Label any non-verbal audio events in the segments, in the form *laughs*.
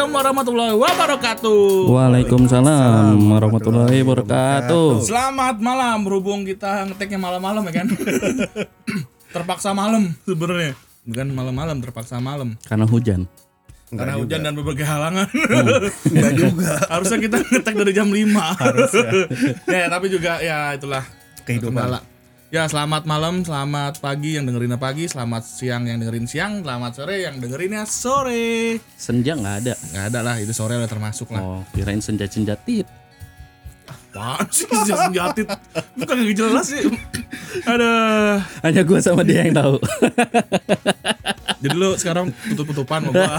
Assalamualaikum warahmatullahi wabarakatuh. Waalaikumsalam warahmatullahi wabarakatuh. Selamat malam. Berhubung kita ngeteknya malam-malam ya kan. *laughs* terpaksa malam sebenarnya. Bukan malam-malam, terpaksa malam. Karena hujan. Karena hujan dan berbagai halangan. Enggak juga. *laughs* Harusnya kita ngetek dari jam 5. Harusnya. *laughs* ya, tapi juga ya itulah Kehidupan. kendala. Ya, selamat malam, selamat pagi yang dengerinnya pagi, selamat siang yang dengerin siang, selamat sore yang dengerinnya sore. Senja nggak ada. Nggak ada lah, itu sore udah termasuk lah. Oh, kirain senja-senja tit. Apaan sih senjata senjatit? Bukan gak jelas sih. Ada. Hanya gua sama dia yang tahu. Jadi lu sekarang tutup-tutupan sama gua.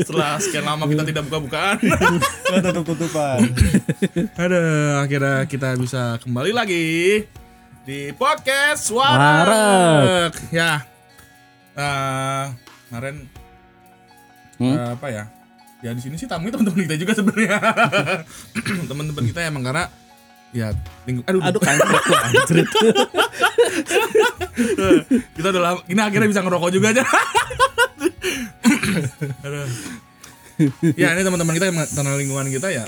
Setelah sekian lama kita tidak buka-bukaan. tutup-tutupan. Ada akhirnya kita bisa kembali lagi di podcast Warak. Ya. Eh, kemarin Hmm? eh, apa ya? Ya di sini sih tamunya teman-teman kita juga sebenarnya. *coughs* Teman-teman kita emang karena ya minggu aduh, Aduh kan *laughs* kita udah lama, ini akhirnya bisa ngerokok juga aja. *coughs* Ya ini teman-teman kita yang tanah lingkungan kita ya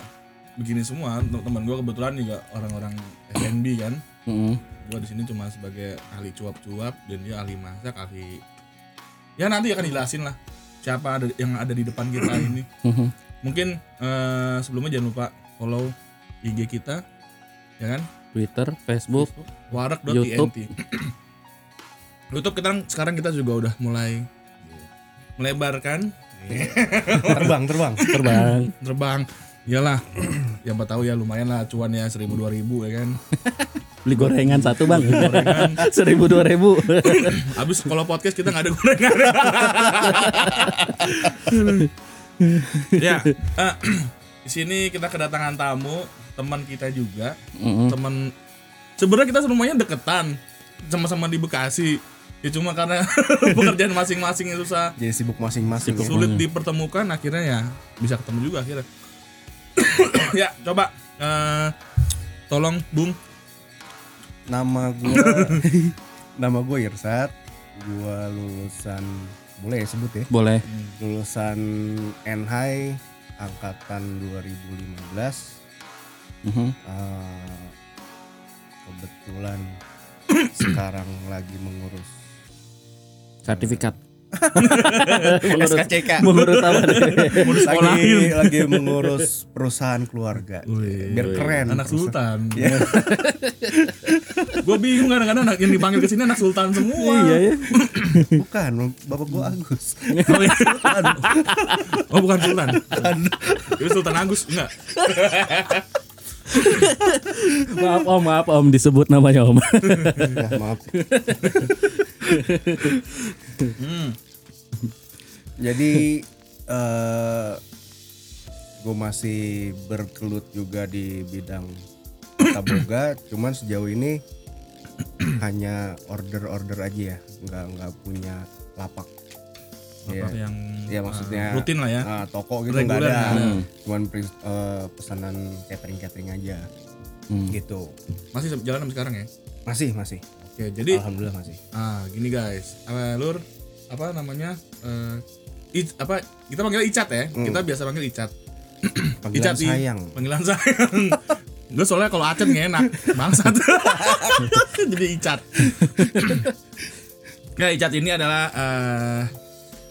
begini semua. Teman gue kebetulan juga orang-orang FNB kan. Mm. Gue di sini cuma sebagai ahli cuap-cuap dan dia ahli masak, ahli ya nanti akan dijelasin lah siapa ada yang ada di depan kita *clears throat* ini. Mhm. Mungkin eh, sebelumnya jangan lupa follow IG kita, ya kan? Twitter, Facebook, warak.int YouTube. *clears throat* YouTube kita sekarang kita juga udah mulai melebarkan *laughs* terbang, terbang. terbang. terbang iyalah *clears throat* yang tahu ya lumayan lah cuan ya seribu dua ribu ya kan *laughs* Beli gorengan satu bang. gorengan. *laughs* Seribu dua ribu. *laughs* habis kalau podcast kita nggak ada gorengan *laughs* ya eh, *clears throat* di sini kita kedatangan tamu teman kita juga Mm-mm. teman sebenarnya kita semuanya deketan sama-sama di Bekasi ya cuma karena pekerjaan masing-masing yang susah Jadi sibuk masing-masing. ya. sulit dipertemukan akhirnya ya bisa ketemu juga akhirnya *coughs* ya coba eh, tolong Bung Nama gua *laughs* nama gua Irsat. Gua lulusan boleh ya sebut ya? Boleh. Lulusan NHI angkatan 2015. Mhm. Eh, kebetulan *clears throat* sekarang lagi mengurus Sertifikat. SKCK. Mengurus apa nih? lagi lagi mengurus perusahaan keluarga. Biar keren. anak sultan Iya. gue bingung kadang-kadang anak yang dipanggil ke sini anak sultan semua Iya ya. *laughs* Bukan, bapak gua Agus. oh, iya. oh bukan sultan itu sultan Agus enggak Maaf om, maaf om disebut namanya om. ya, maaf. *laughs* Jadi eh gue masih berkelut juga di bidang tata boga, cuman sejauh ini hanya order-order aja ya, nggak nggak punya lapak. Apa yang Ya maksudnya eh, rutin lah ya. Ah, toko gitu nggak ada, nggak ada. cuman eh, pesanan catering catering aja, Hmm. gitu. masih jalan sampai sekarang ya? Masih masih, oke jadi alhamdulillah masih. ah gini guys. Apa lur apa namanya eh Ic- apa kita panggil Icat ya. Kita biasa panggil Icat. *clears throat* Panggilan Icat di- sayang. panggilan sayang. *laughs* Gue soalnya kalau Acet nggak enak. Bangsat. *laughs* Jadi Icat. *clears throat* Ya Icat ini adalah eh,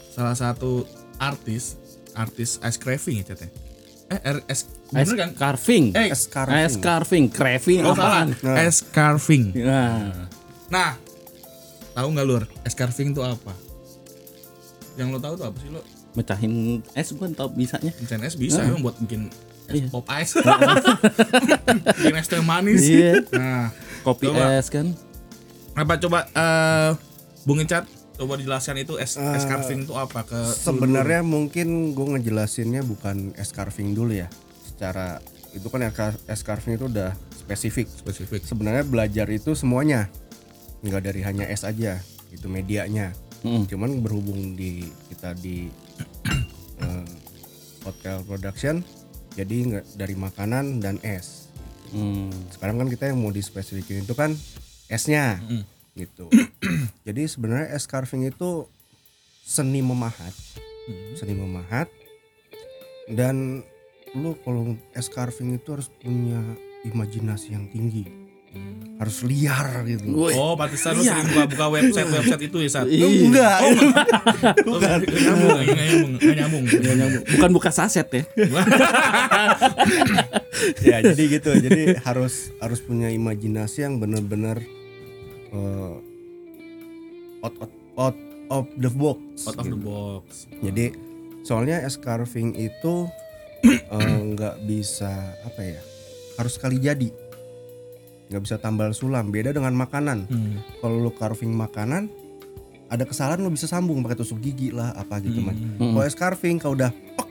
salah satu artis artis ice craving ya Cat ya? Eh R- es Ice bener kan? carving. eh Es carving. Ice carving, craving oh salah. apaan? Nah. es carving. Nah, nah tahu nggak lur es carving itu apa yang lo tahu tuh apa sih lo mecahin es gua tau bisanya. Mecahin es bisa emang buat bikin es Iya. pop ice *laughs* bikin es teh manis Iya. nah Kopi Coba. es kan. apa coba eh Bung Icat coba dijelaskan itu es es carving itu apa ke Sebenarnya mungkin gue ngejelasinnya bukan es carving dulu ya. Secara itu kan es carving itu udah spesifik. spesifik Sebenarnya belajar itu semuanya, nggak dari hanya es aja, itu medianya. Mm. Cuman berhubung di kita di *clears throat* eh, hotel production, jadi nggak dari makanan dan es. Hmm. Sekarang kan kita yang mau dispesifikin itu kan esnya, gitu. *clears throat* jadi sebenarnya es carving itu seni memahat Hmm. seni memahat dan lu kalau es carving itu harus punya imajinasi yang tinggi Hmm. Harus liar gitu. Oh, pantesan lu Iya. sering buka, buka website website itu ya saat. Iya. enggak Oh, Bukan. Nggak nyambung, nyambung, nggak nyambung. Nggak nyambung. Bukan buka saset ya. *laughs* ya jadi gitu jadi harus harus punya imajinasi yang benar-benar eh, out, out out of the box Out of the gitu. box. jadi soalnya es carving itu eh, nggak bisa apa ya harus sekali jadi nggak bisa tambal sulam beda dengan makanan. Hmm. kalau lu carving makanan ada kesalahan lu bisa sambung pakai tusuk gigi lah apa gitu man Hmm. kalau es carving kalau udah pok,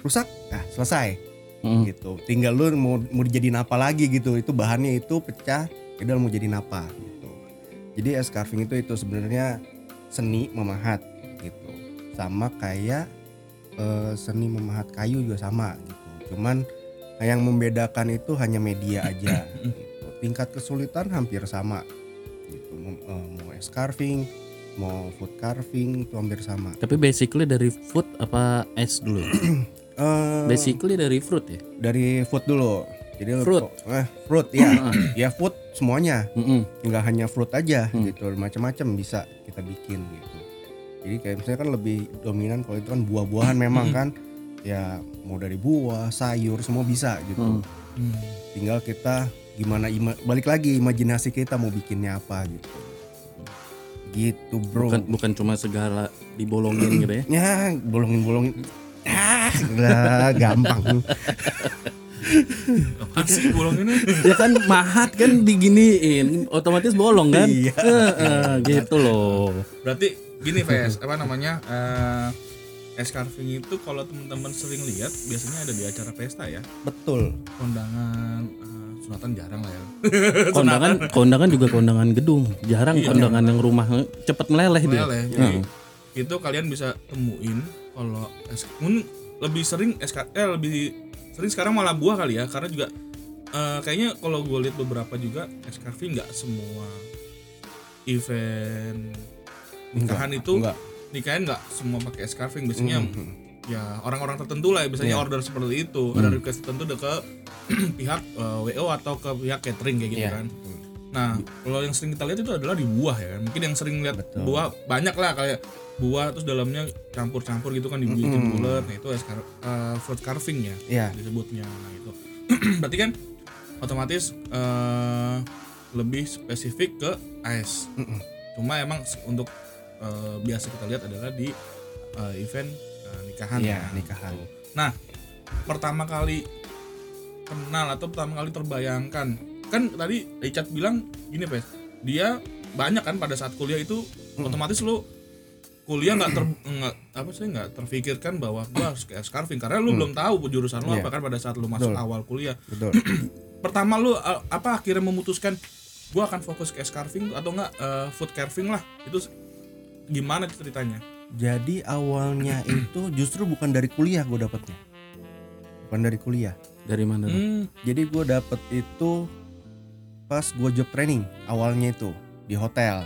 rusak nah selesai. Hmm. gitu. Tinggal lu mau mau dijadiin apa lagi gitu itu bahannya itu pecah udah mau jadiin apa gitu. Jadi es carving itu itu sebenarnya seni memahat gitu. Sama kayak eh, seni memahat kayu juga sama gitu. Cuman yang membedakan itu hanya media aja gitu. tingkat kesulitan hampir sama gitu mau, eh, mau es carving mau food carving itu hampir sama Tapi basically dari food apa es dulu? *clears throat* Eh, Basically dari fruit ya. dari food dulu. Jadi Fruit. eh fruit ya. *clears throat* ya food semuanya. Mm-mm. Nggak hanya fruit aja Hmm. gitu. Macam-macam bisa kita bikin gitu. Jadi kayak misalnya kan lebih dominan kalau itu kan buah-buahan memang kan ya mau dari buah, sayur semua bisa gitu. Hmm. Hmm. Tinggal kita gimana ima- balik lagi imajinasi kita mau bikinnya apa gitu. Gitu, Bro. Bukan bukan cuma segala dibolongin gitu ya. *clears throat* Ya, bolongin-bolongin. Ah, lah, gampang. Apaan sih bolong ini? ya kan mahat kan diginiin otomatis bolong kan Iya. Heeh, gitu loh Berarti gini Ves, apa namanya? eh es carving itu kalau teman-teman sering lihat biasanya ada di acara pesta ya. Betul. Kondangan eh, sunatan jarang lah ya. *laughs* kondangan kondangan juga kondangan gedung jarang Iya. kondangan yang rumah cepet meleleh dia Meleleh. Jadi itu kalian bisa temuin kalau es mungkin lebih sering es eh lebih sering sekarang malah buah kali ya karena juga eh, kayaknya kalau gue lihat beberapa juga es carving nggak semua event nikahan Enggak, itu enggak. Nikahan nggak semua pakai es carving biasanya Mhm. ya orang-orang tertentu lah ya, biasanya Iya. order seperti itu ada request tertentu ke *clears throat* pihak eh, WO atau ke pihak catering kayak gitu Iya. kan nah kalau yang sering kita lihat itu adalah di buah ya kan. mungkin yang sering lihat Betul. buah banyak lah kayak buah terus dalamnya campur-campur gitu kan dibikin Mm-mm. bulat nah itu es car- eh, fruit carving ya Iya. disebutnya nah itu *clears throat* berarti kan otomatis eh, lebih spesifik ke es Mm-mm. cuma emang untuk eh, biasa kita lihat adalah di eh, event eh, nikahan Iya, ya. nikahan. nah pertama kali kenal atau pertama kali terbayangkan kan tadi Richard bilang gini Pes dia banyak kan pada saat kuliah itu otomatis lu kuliah nggak ter nggak apa sih nggak terfikirkan bahwa gua harus kayak carving karena lu belum tahu jurusan lu Iya. apa kan pada saat lu masuk Betul. awal kuliah Betul. *clears throat* pertama lu a- apa akhirnya memutuskan gua akan fokus ke carving atau enggak eh, food carving lah itu gimana ceritanya Jadi awalnya *clears throat* itu justru bukan dari kuliah gue dapetnya. Bukan dari kuliah. dari mana hmm, Jadi gue dapet itu pas gue job training awalnya itu di hotel.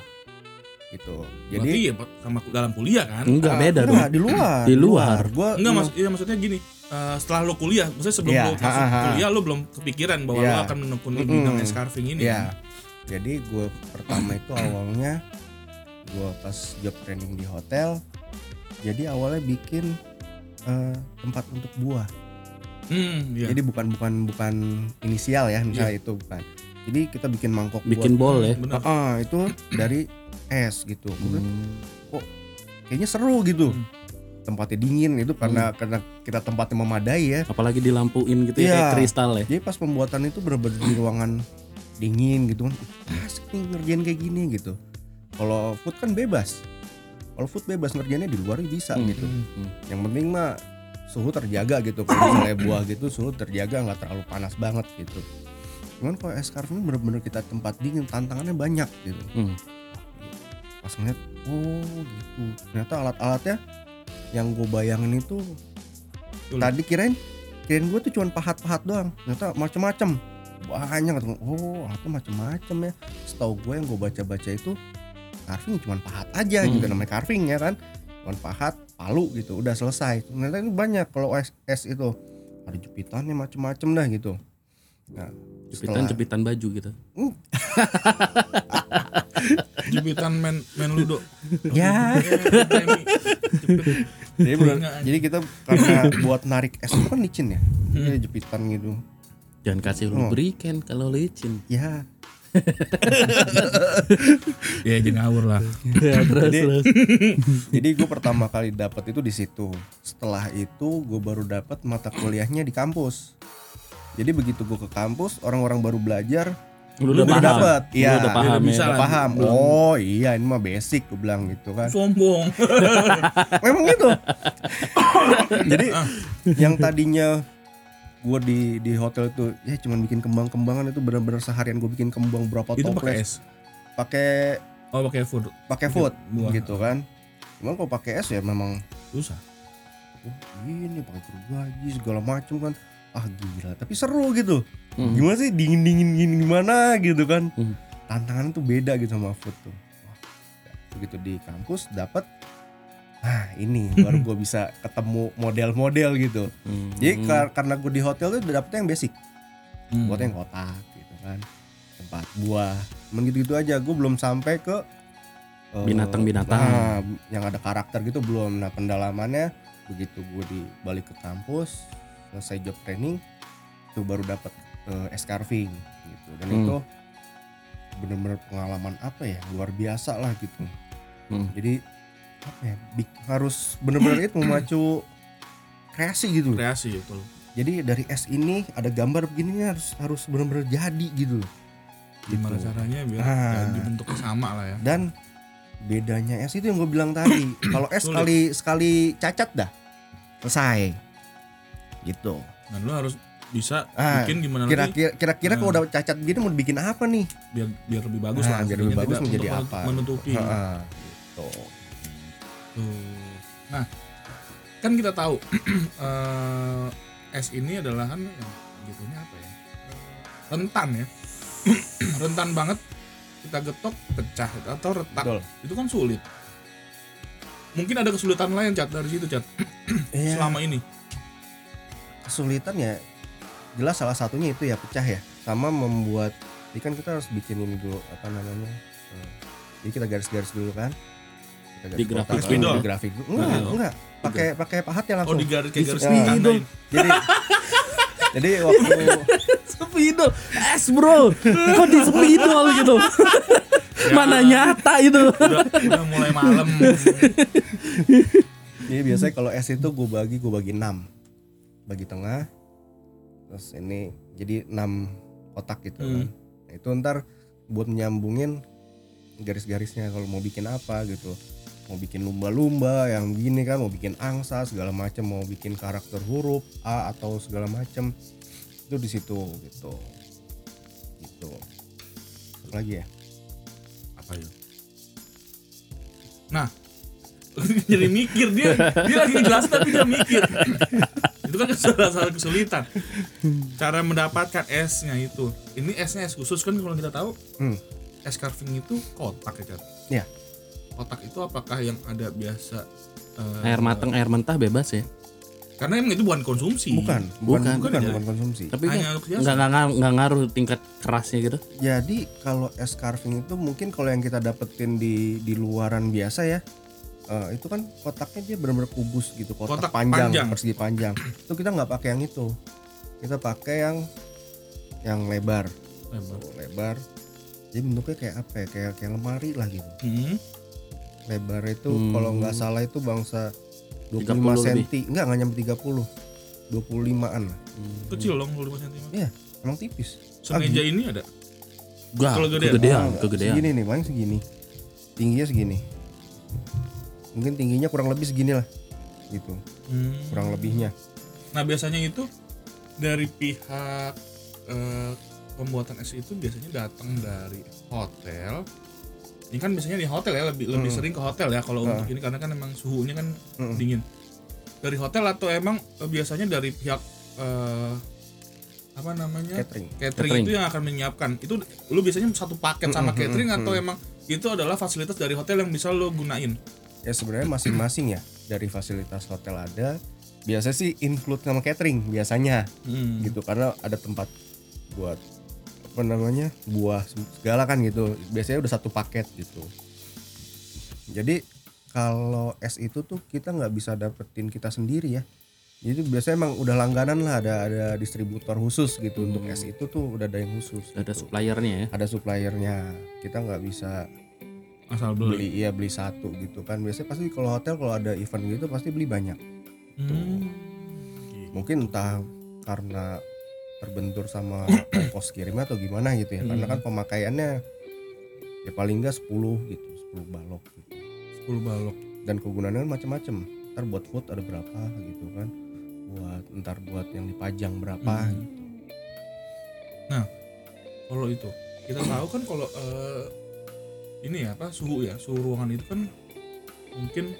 Gitu. jadi Jadi ya Pak, sama dalam kuliah kan enggak Ah, beda enggak, dong di luar. Di luar. Gua enggak mas iya maksudnya gini eh, setelah lu kuliah maksudnya sebelum Iya, lu masuk ha, ha, ha. kuliah lu belum kepikiran bahwa Iya. lu akan menekuni Mm-mm. bidang es carving ini Iya. kan? Jadi gue pertama itu awalnya gue pas job training di hotel. Jadi awalnya bikin eh, tempat untuk buah. hmm, iya. Jadi bukan bukan bukan inisial ya misalnya itu bukan. Jadi kita bikin mangkok bikin bol ya buat. Ah, itu dari es gitu. Gua bilang, Hmm. Kayaknya seru gitu. Hmm. Tempatnya dingin itu karena karena kita tempatnya memadai ya. apalagi dilampuin gitu ya Iya. kayak kristal ya Jadi pas pembuatan itu bener-bener di ruangan dingin gitu kan. Asik nih ngerjain kayak gini gitu. Kalau food kan bebas. Kalau food bebas ngerjainnya di luar bisa Hmm. gitu. Hmm. Yang penting mah suhu terjaga gitu. Kalau misalnya buah gitu suhu terjaga nggak terlalu panas banget gitu. Cuman kalau es carving bener-bener kita tempat dingin tantangannya banyak gitu. Hmm. Pas ngeliat oh gitu. Ternyata alat-alatnya yang gue bayangin itu Betul. tadi kirain kirain gue tuh cuma pahat-pahat doang. Ternyata macem-macem banyak oh alatnya macem-macem ya setahu gue yang gue baca-baca itu carving cuma pahat aja Hmm. gitu namanya carving ya kan? Cuma pahat Palu gitu udah selesai. Ternyata ini banyak kalau es, es itu. Ada jepitannya macem-macem dah gitu. Nah Jepitan setelah- jepitan baju gitu. *laughs* jepitan main main ludo. Ya. *laughs* Jadi, jadi kita karena buat narik es itu kan licin ya? Jadi jepitan gitu. Jangan kasih Oh. lubrikan kalau licin. ya ya jadi ngawur lah Ya, terus Jadi- terus. *laughs* jadi gue pertama kali dapat itu di situ setelah itu gue baru dapat mata kuliahnya di kampus jadi begitu gue ke kampus orang-orang baru belajar Lu gue udah paham. dapat Lu iya udah paham udah bisa ya. udah lah. paham oh iya ini mah basic gue bilang gitu kan sombong *laughs* memang gitu *laughs* jadi yang tadinya gue di di hotel itu ya cuman bikin kembang-kembangan itu benar-benar seharian gue bikin kembang berapa itu pakai es? Pakai oh pakai food. pakai food Buah. gitu kan. Cuman kalau pakai es ya memang susah. Oh ini pakai gergaji segala macem kan. Ah gila. Tapi seru gitu. Hmm. gimana sih dingin dingin gini gimana gitu kan. Hmm. tantangan tuh beda gitu sama food tuh. Wah, ya, begitu di kampus dapat ah ini baru *laughs* gue bisa ketemu model-model gitu Hmm. jadi kar- karena gue di hotel tuh dapetnya yang basic Hmm. buat yang kotak gitu kan tempat buah Cuman gitu-gitu aja gue belum sampai ke eh, Binatang-binatang. nah, yang ada karakter gitu belum nah pendalamannya begitu gue di balik ke kampus selesai job training itu baru dapat eh, es carving gitu dan Hmm. itu bener-bener pengalaman apa ya luar biasa lah gitu Hmm. jadi apa ya harus bener-bener itu memacu kreasi gitu. Kreasi itu jadi dari es ini ada gambar begini harus harus benar-benar jadi gitu gimana Gitu. caranya biar Ah. ya, dibentuknya sama lah ya. Dan bedanya es itu yang gue bilang tadi *coughs* kalau es Sulit. sekali sekali cacat dah selesai. Gitu. Dan lu harus bisa Ah, bikin gimana lagi? kira-kira kira-kira kalau Nah. udah cacat begini mau dibikin apa nih? Biar biar lebih bagus Nah, lah biar lebih bagus menjadi apa. menutupi. Ha-ha, gitu Nah, kan kita tahu *clears throat* eh, es ini adalah kan gitunya apa ya? Rentan ya. *clears throat* Rentan banget kita getok pecah atau retak. Betul. Itu kan sulit. Mungkin ada kesulitan lain cat dari situ cat *clears throat* Iya, selama ini. kesulitan ya jelas salah satunya itu ya pecah ya sama membuat ini kan kita harus bikin ini dulu apa namanya eh, jadi kita garis-garis dulu kan Di grafik dulu. di grafik enggak Nah. enggak pakai pakai pahatnya Oh langsung di garis kayak garis Ya, ditandain. jadi *laughs* jadi waktu Spidol, es bro, kok di spidol gitu? Ya, *laughs* Mana nyata itu? Udah, udah mulai malam. jadi biasanya kalau es itu gue bagi gue bagi 6 bagi tengah terus ini jadi 6 kotak gitu kan Hmm. Nah, itu ntar buat nyambungin garis-garisnya kalau mau bikin apa gitu mau bikin lumba-lumba yang gini kan mau bikin angsa segala macam mau bikin karakter huruf A atau segala macam itu di situ gitu gitu Apa lagi ya apa ya? Nah, *laughs* jadi mikir dia dia lagi jelas tapi dia mikir. *laughs* itu kan salah kesulitan. Cara mendapatkan esnya itu. Ini esnya es khusus kan kalau kita tahu Hmm. es carving itu kotak ya kan? Iya. Kotak itu apakah yang ada biasa eh, Air matang, air mentah bebas ya. Karena emang itu bukan konsumsi. bukan bukan Bukan. bukan, Bukan ya? konsumsi Tapi kan nggak nggak nggak ngaruh tingkat kerasnya gitu. Jadi kalau es carving itu mungkin kalau yang kita dapetin di di luaran biasa ya eh, itu kan kotaknya dia benar-benar kubus gitu kotak, Kotak panjang, panjang. persegi panjang itu kita nggak pakai yang itu kita pakai yang yang lebar Lebar. Tuh, lebar jadi bentuknya kayak apa ya kayak kayak lemari lah gitu Hmm. Lebar itu Hmm. kalau nggak salah itu bangsa 25 30 cm lebih. enggak nggak nyampe 30 25an lah Kecil dong 25 cm. Iya, emang tipis Semeja ini ada. Gak, Kalau gedean? kegedean, Oh, kegedean. Segini nih, paling segini. Tingginya segini. Mungkin tingginya kurang lebih segini lah. Gitu, Hmm. kurang lebihnya. Nah biasanya itu dari pihak eh, pembuatan es itu biasanya datang dari hotel. Ini kan biasanya di hotel ya lebih lebih Hmm. sering ke hotel ya kalau Ah. untuk ini karena kan emang suhunya kan Mm-mm. dingin. Dari hotel atau emang eh, biasanya dari pihak eh, apa namanya Catering. catering, Catering. itu yang akan menyiapkan. Itu lu biasanya satu paket sama Mm-mm, catering atau emang itu adalah fasilitas dari hotel yang bisa lo gunain. Ya sebenarnya masing-masing ya. dari fasilitas hotel ada biasa sih include sama catering biasanya Hmm. gitu karena ada tempat buat apa namanya buah segala kan gitu biasanya udah satu paket gitu jadi kalau es itu tuh kita nggak bisa dapetin kita sendiri ya jadi biasanya emang udah langganan lah ada ada distributor khusus gitu untuk es itu tuh udah ada yang khusus Ada gitu. suppliernya ya. ada suppliernya kita nggak bisa asal beli. beli iya beli satu gitu kan biasanya pasti kalau hotel kalau ada event gitu pasti beli banyak Hmm. mungkin entah karena terbentur sama ongkos kirim atau gimana gitu ya karena Hmm. kan pemakaiannya ya paling enggak 10 gitu 10 balok gitu 10 balok. dan kegunaannya kan macam-macam ntar buat food ada berapa gitu kan buat ntar buat yang dipajang berapa Hmm. gitu Kalau itu kita tahu kan kalau eh, ini ya apa suhu ya suhu ruangan itu kan mungkin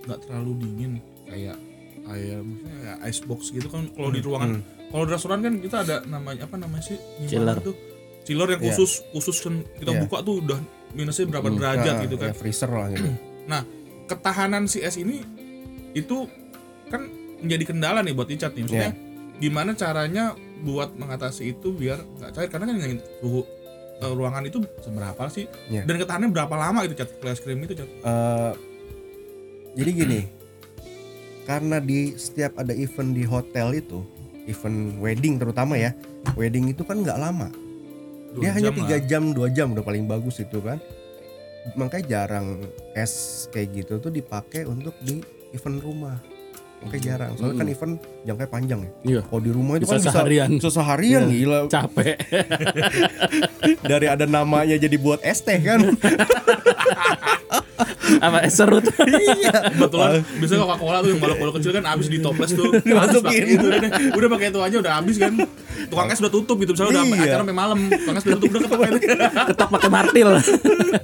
nggak terlalu dingin kayak misalnya kayak ice box gitu kan kalau di ruangan Hmm. kalau di restoran kan kita ada namanya apa namanya sih Chiller. Tuh chiller yang Iya. khusus khusus kan kita Iya. buka tuh udah minusnya berapa Hmm. derajat Nah, gitu kan ya freezer lah gitu *clears throat* ketahanan si es ini itu kan menjadi kendala nih buat Icat nih maksudnya Iya. gimana caranya buat mengatasi itu biar nggak cair karena kan yang suhu eh, ruangan itu seberapa sih Iya. dan ketahanannya berapa lama itu cat es krim itu cat Eh, jadi gini karena di setiap ada event di hotel itu event wedding terutama ya wedding itu kan nggak lama Dua dia hanya tiga jam dua jam udah paling bagus itu kan makanya jarang es kayak gitu tuh dipakai untuk di event rumah makanya jarang soalnya kan Mm. event jangkanya panjang ya Iya. kalau di rumah itu Bisa kan bisa seharian. bisa seharian Iya. gila Capek. *laughs* dari ada namanya jadi buat es teh kan *laughs* Apa es serut? iya kebetulan biasanya Coca Cola tuh yang balok-balok kecil kan habis di toples tuh *laughs* Dimasukin. Itu udah, udah pakai itu aja udah habis kan tukang es udah tutup gitu misalnya udah Iya. acara sampai malam tukang es udah tutup udah ketok *laughs* Ketok pakai martil.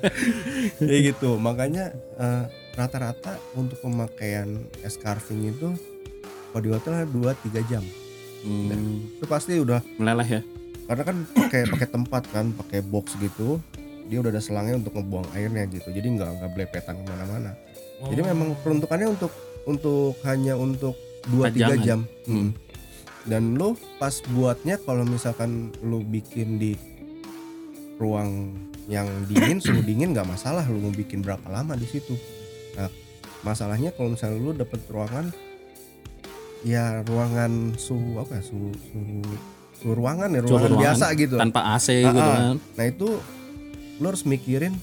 *laughs* ya gitu makanya eh, rata-rata untuk pemakaian es carving itu kalau di hotel 2-3 jam Hmm, itu pasti udah meleleh ya. karena kan pakai pakai tempat kan pakai box gitu dia udah ada selangnya untuk ngebuang airnya gitu jadi nggak nggak belepetan ke mana-mana jadi Oh. memang peruntukannya untuk untuk hanya untuk 2-3 Pajangan. jam Hmm. dan lo pas buatnya kalau misalkan lo bikin di ruang yang dingin *coughs* suhu dingin nggak masalah lo mau bikin berapa lama di situ nah masalahnya kalau misalnya lo dapet ruangan ya ruangan suhu apa ya suhu suhu, suhu ruangan ya Suhu ruangan, ruangan biasa gitu Tanpa AC gitu Ah, ah. kan. nah itu lo harus mikirin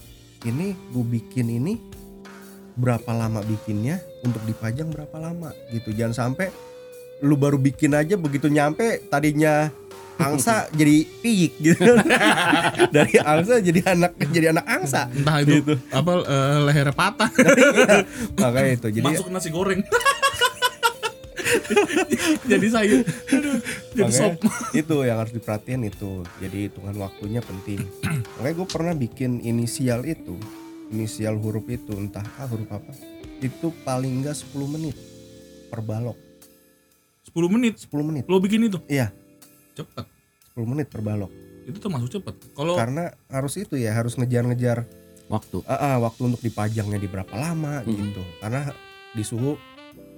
ini gue bikin ini berapa lama bikinnya untuk dipajang berapa lama gitu. Jangan sampai lu baru bikin aja begitu nyampe tadinya angsa *laughs* jadi piyik gitu. *laughs* Dari angsa jadi anak jadi anak angsa entah itu Gitu. apa eh, lehernya patah. *laughs* Makanya itu jadi masuk nasi goreng jadi sayur. Aduh, jadi sop. itu yang harus diperhatiin itu. Jadi hitungan waktunya penting. Makanya gue pernah bikin inisial itu inisial huruf itu entah ah huruf apa itu paling enggak 10 menit per balok. 10 menit? 10 menit. Lo bikin itu? Iya. Cepet. 10 menit per balok. Itu termasuk cepet. Kalau karena harus itu ya harus ngejar-ngejar Waktu. ah, ah, waktu untuk dipajangnya di berapa lama Mm-mm. gitu. Karena di suhu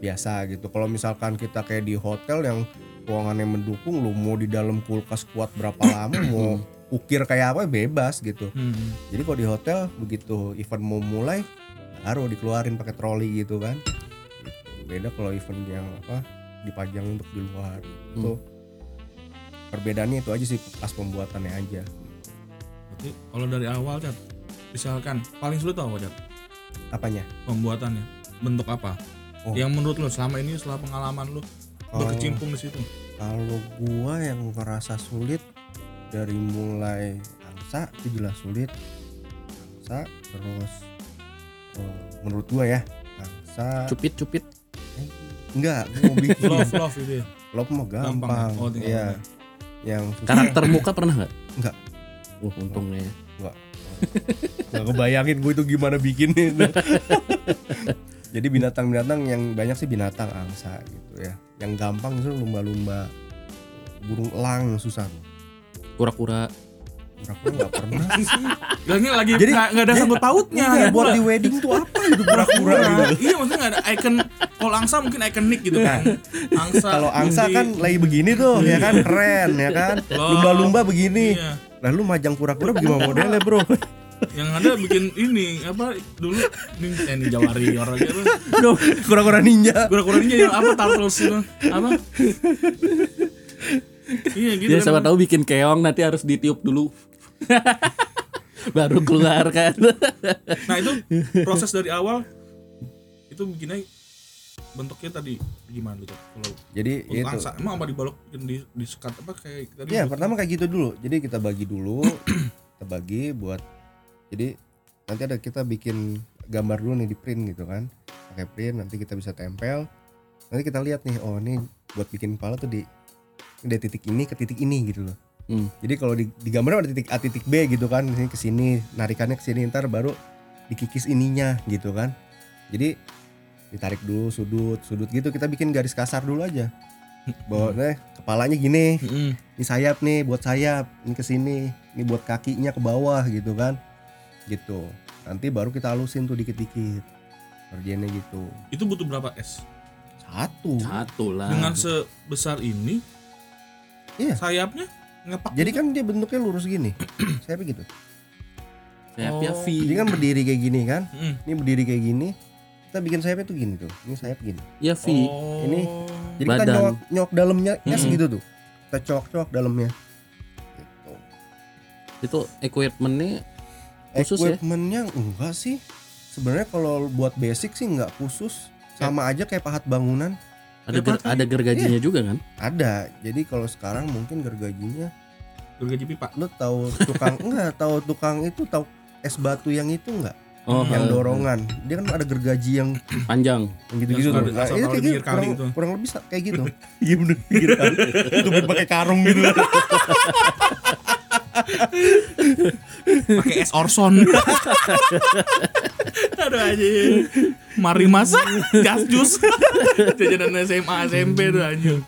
biasa gitu. Kalau misalkan kita kayak di hotel yang ruangannya mendukung lu mau di dalam kulkas kuat berapa lama *coughs* mau ukir kayak apa bebas gitu. Hmm. jadi kalau di hotel begitu event mau mulai baru dikeluarin pakai troli gitu kan. Gitu. beda kalau event yang apa dipajang untuk di luar. Itu perbedaannya itu aja sih pas pembuatannya aja. Berarti kalau dari awal cat misalkan paling sulit apa cat? Apanya? Pembuatannya. Bentuk apa Oh. yang menurut lo selama ini setelah pengalaman lo berkecimpung di situ Kalau gua yang ngerasa sulit dari mulai angsa itu jelas sulit. Angsa terus eh, menurut gua ya angsa Cupit cupit. eh, enggak gua mau bikin love love itu ya love mah Gampang gampang. ya? Oh, tinggal Iya. gambar. Yang susah Karakter muka pernah nggak? Nggak. Uh, untungnya. nggak *laughs* kebayangin gue itu gimana bikinnya. *laughs* Jadi binatang-binatang yang banyak sih binatang angsa gitu ya. Yang gampang itu lumba-lumba burung elang yang susah. Kura-kura. Pura-pura nggak pernah *laughs* sih. Lagi lagi Jadi- nggak ada sangkut pautnya. Iya, buat di wedding tuh apa itu pura-pura gitu. Iya maksudnya nggak ada icon. Kalau angsa mungkin ikonik gitu kan. Angsa. Kalau angsa kan lagi begini tuh ya kan keren ya kan. Lumba-lumba begini. Iya. Lalu majang kura-kura bagaimana modelnya, Bro? *laughs* Yang ada bikin ini apa dulu nih eh, Ninja Warrior aja apa? Kura-kura ninja. Kura-kura ninja yang apa Turtles itu apa? iya gitu Ya kan. siapa tahu bikin keong nanti harus ditiup dulu. *laughs* Baru keluar kan. Nah itu proses dari awal itu bikinnya bentuknya tadi gimana gitu kalau Jadi untuk itu. angsa emang apa dibalok di di sekat apa kayak tadi Iya, pertama kayak gitu dulu. Jadi kita bagi dulu, *clears throat* kita bagi buat jadi nanti ada kita bikin gambar dulu nih di print gitu kan. Pakai print nanti kita bisa tempel. Nanti kita lihat nih, oh ini buat bikin kepala tuh di dari titik ini ke titik ini gitu loh. Hmm. Jadi kalau di, di gambar ada titik A titik B gitu kan, ini ke sini, narikannya ke sini ntar baru dikikis ininya gitu kan. Jadi ditarik dulu sudut, sudut gitu kita bikin garis kasar dulu aja. Bahwa eh, kepalanya gini, Mm-mm. ini sayap nih buat sayap, ini ke sini, ini buat kakinya ke bawah gitu kan. Gitu. Nanti baru kita halusin tuh dikit-dikit. Kerjanya gitu. itu butuh berapa es Satu. Satu lah. dengan sebesar ini Iya. sayapnya ngepak Jadi kan dia bentuknya lurus gini. *clears throat* Sayapnya gitu. Sayapnya V. Jadi kan berdiri kayak gini kan. Mm. Ini berdiri kayak gini. Kita bikin sayapnya tuh gini tuh. Ini sayap gini. Ya V. Oh. Ini Jadi kita Badan. nyok, nyok dalamnya es Mm-mm. gitu tuh. Kita cok-cok dalamnya. Gitu. Itu equipmentnya Khusus ya? Equipmentnya enggak sih. Sebenarnya kalau buat basic sih enggak khusus. Sama aja kayak pahat bangunan. ada ger- ada gergajinya juga kan? Ada. Jadi kalau sekarang mungkin gergajinya gergaji pipa lu tahu tukang *laughs* enggak tahu tukang itu tahu es batu yang itu enggak Oh, yang eh, dorongan dia kan ada gergaji yang panjang. tuh. suka Nah, asal itu kayak gitu, kurang, itu. kurang lebih kayak gitu. *laughs* Iya bener pinggir kali. *laughs* Itu pakai karung gitu. Pakai es Orson. Aduh aja mari mas gas jus. Jajanan SMA SMP tuh anjir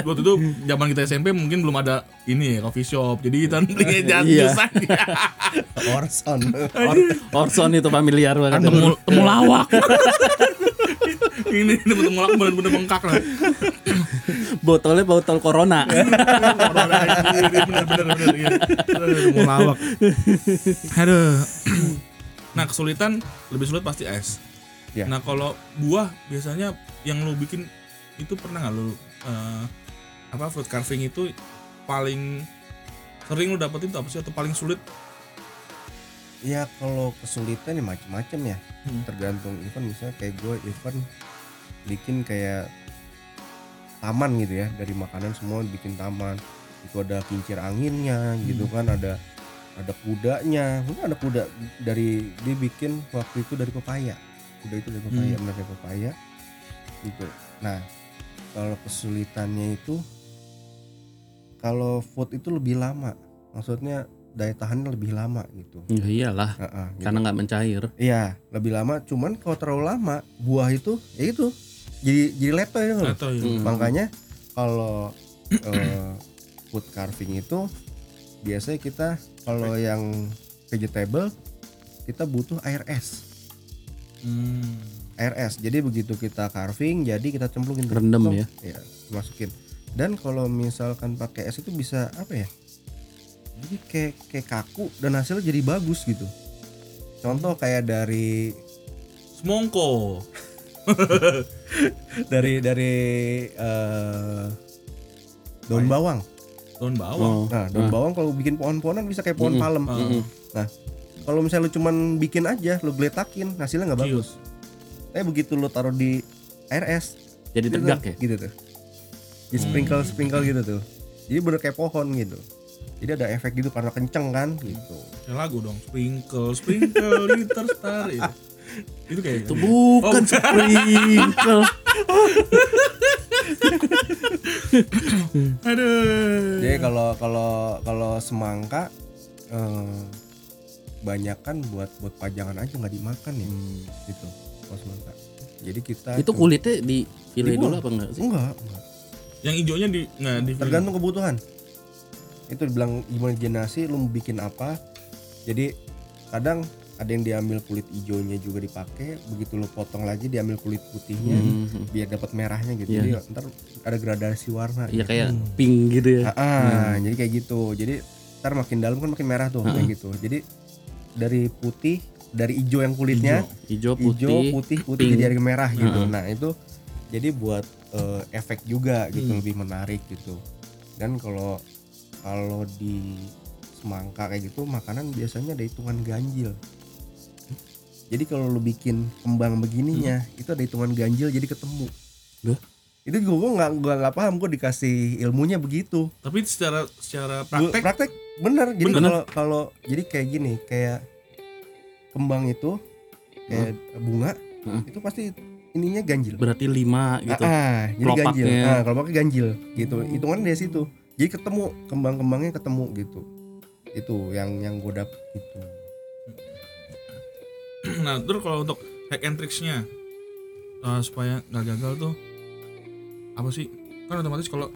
waktu itu zaman kita SMP mungkin belum ada ini ya coffee shop. Jadi kita beli jas jus aja. Orson. Or- Orson itu familiar banget. kan temu, temu lawak *laughs* ini ini temu lawak bener-bener bengkak lah Botolnya botol Corona. *laughs* Corona, anjir, bener bener bener iya. Aduh, temu lawak aduh *clears throat* nah kesulitan lebih sulit pasti es Iya. Nah kalau buah biasanya yang lu bikin itu pernah nggak lu eh, apa fruit carving itu paling sering lu dapetin tuh apa sih atau paling sulit? Ya kalau kesulitan ya macam-macam ya. Hmm. Tergantung event misalnya kayak gue event bikin kayak taman gitu ya dari makanan semua bikin taman itu ada kincir anginnya gitu Hmm. kan ada ada kudanya mungkin ada kuda dari dia bikin waktu itu dari pepaya kuda itu dari pepaya Hmm. dari pepaya gitu nah kalau kesulitannya itu kalau food itu lebih lama maksudnya daya tahannya lebih lama gitu Ya iyalah, Heeh, gitu. karena nggak mencair. Iya, lebih lama. Cuman kalau terlalu lama, buah itu ya itu jadi jadi leto ya loh. Atau ya? Hmm. Makanya kalau *clears throat* eh, food carving itu biasanya kita kalau yang vegetable kita butuh air es. Hmm. Air es. Jadi begitu kita carving, jadi kita cemplungin. Rendem ya. Iya, masukin. Dan kalau misalkan pakai es itu bisa apa ya? Jadi kayak kayak kaku dan hasilnya jadi bagus gitu. Contoh kayak dari Semongko. *laughs* dari dari eh, daun bawang. Daun bawang. Oh, Nah, daun bawang kalau bikin pohon-pohonan bisa kayak pohon Mm-mm. palem. Ah. Mm-mm. Kalau misalnya lu cuman bikin aja, lu geletakin, hasilnya nggak bagus. Cius. Tapi begitu lu taruh di air es, jadi gitu tegak tuh, ya. Gitu tuh. Di sprinkle sprinkle gitu tuh. Jadi bener kayak pohon gitu. Jadi ada efek gitu karena kenceng kan gitu. Kayak lagu dong. Sprinkle, sprinkle, *laughs* glitter star. Itu, itu kayak Itu bukan Oh, sprinkle. *laughs* Aduh. Jadi kalau kalau kalau semangka eh, banyak kan buat buat pajangan aja nggak dimakan ya gitu. Kalau semangka. Jadi kita Itu kulitnya dipilih Dibuang. dulu apa enggak sih? enggak, enggak. Yang hijaunya di nggak di tergantung kebutuhan itu dibilang imajinasi lu mau bikin apa jadi kadang ada yang diambil kulit hijaunya juga dipakai begitu lu potong lagi diambil kulit putihnya Hmm. biar dapat merahnya gitu Iya. jadi ntar ada gradasi warna Iya kayak pink gitu ya. Ah, ah, jadi kayak gitu jadi ntar makin dalam kan makin merah tuh kayak gitu jadi dari putih dari hijau yang kulitnya Hijau, hijau putih, putih putih pink. jadi merah gitu Heeh. nah itu jadi buat eh, efek juga gitu Hmm. lebih menarik gitu dan kalau kalau di semangka kayak gitu makanan biasanya ada hitungan ganjil. Jadi kalau lu bikin kembang begininya itu ada hitungan ganjil jadi ketemu. Loh? itu juga gue nggak gua nggak paham gue dikasih ilmunya begitu. Tapi secara secara Gua- praktek? praktek bener. Jadi kalau kalau jadi kayak gini kayak kembang itu kayak bunga Heeh. itu pasti ininya ganjil. Berarti lima gitu. ah, ah, jadi ganjil. Ah, kalau pakai ganjil gitu. Hitungan dari situ jadi ketemu kembang-kembangnya ketemu gitu itu yang yang gue dapet gitu *clears throat* nah terus kalau untuk hack and tricksnya eh, supaya nggak gagal tuh apa sih kan otomatis kalau